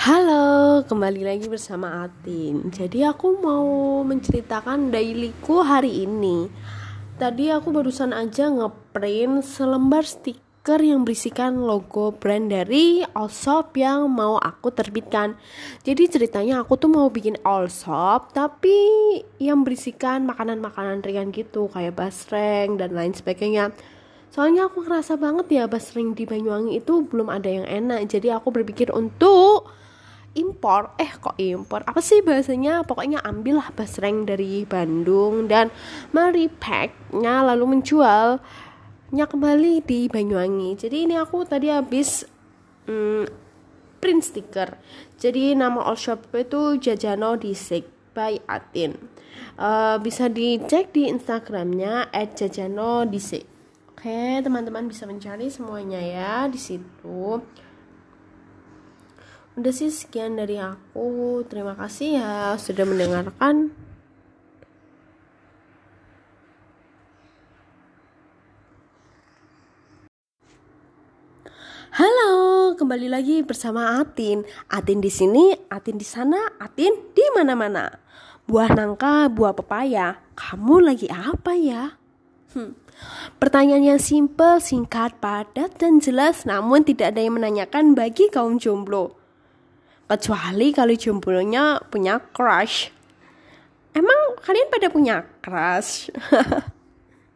Halo, kembali lagi bersama Atin. Jadi aku mau menceritakan dailyku hari ini. Tadi aku barusan aja ngeprint selembar stiker yang berisikan logo brand dari Allshop yang mau aku terbitkan. Jadi ceritanya aku tuh mau bikin Allshop tapi yang berisikan makanan-makanan ringan gitu kayak basreng dan lain sebagainya. Soalnya aku ngerasa banget ya basreng di Banyuwangi itu belum ada yang enak. Jadi aku berpikir untuk impor. Eh kok impor? Apa sih bahasanya? Pokoknya ambillah basreng dari Bandung dan merepacknya lalu menjualnya kembali di Banyuwangi. Jadi ini aku tadi habis hmm, print stiker. Jadi nama all shop itu Jajano Disik by Atin. Uh, bisa dicek di Instagramnya @jajano_disik Oke, teman-teman bisa mencari semuanya ya di situ udah sih sekian dari aku terima kasih ya sudah mendengarkan Halo, kembali lagi bersama Atin. Atin di sini, Atin di sana, Atin di mana-mana. Buah nangka, buah pepaya. Kamu lagi apa ya? Hmm. Pertanyaan yang simple, singkat, padat, dan jelas, namun tidak ada yang menanyakan bagi kaum jomblo kecuali kalau jomblonya punya crush. Emang kalian pada punya crush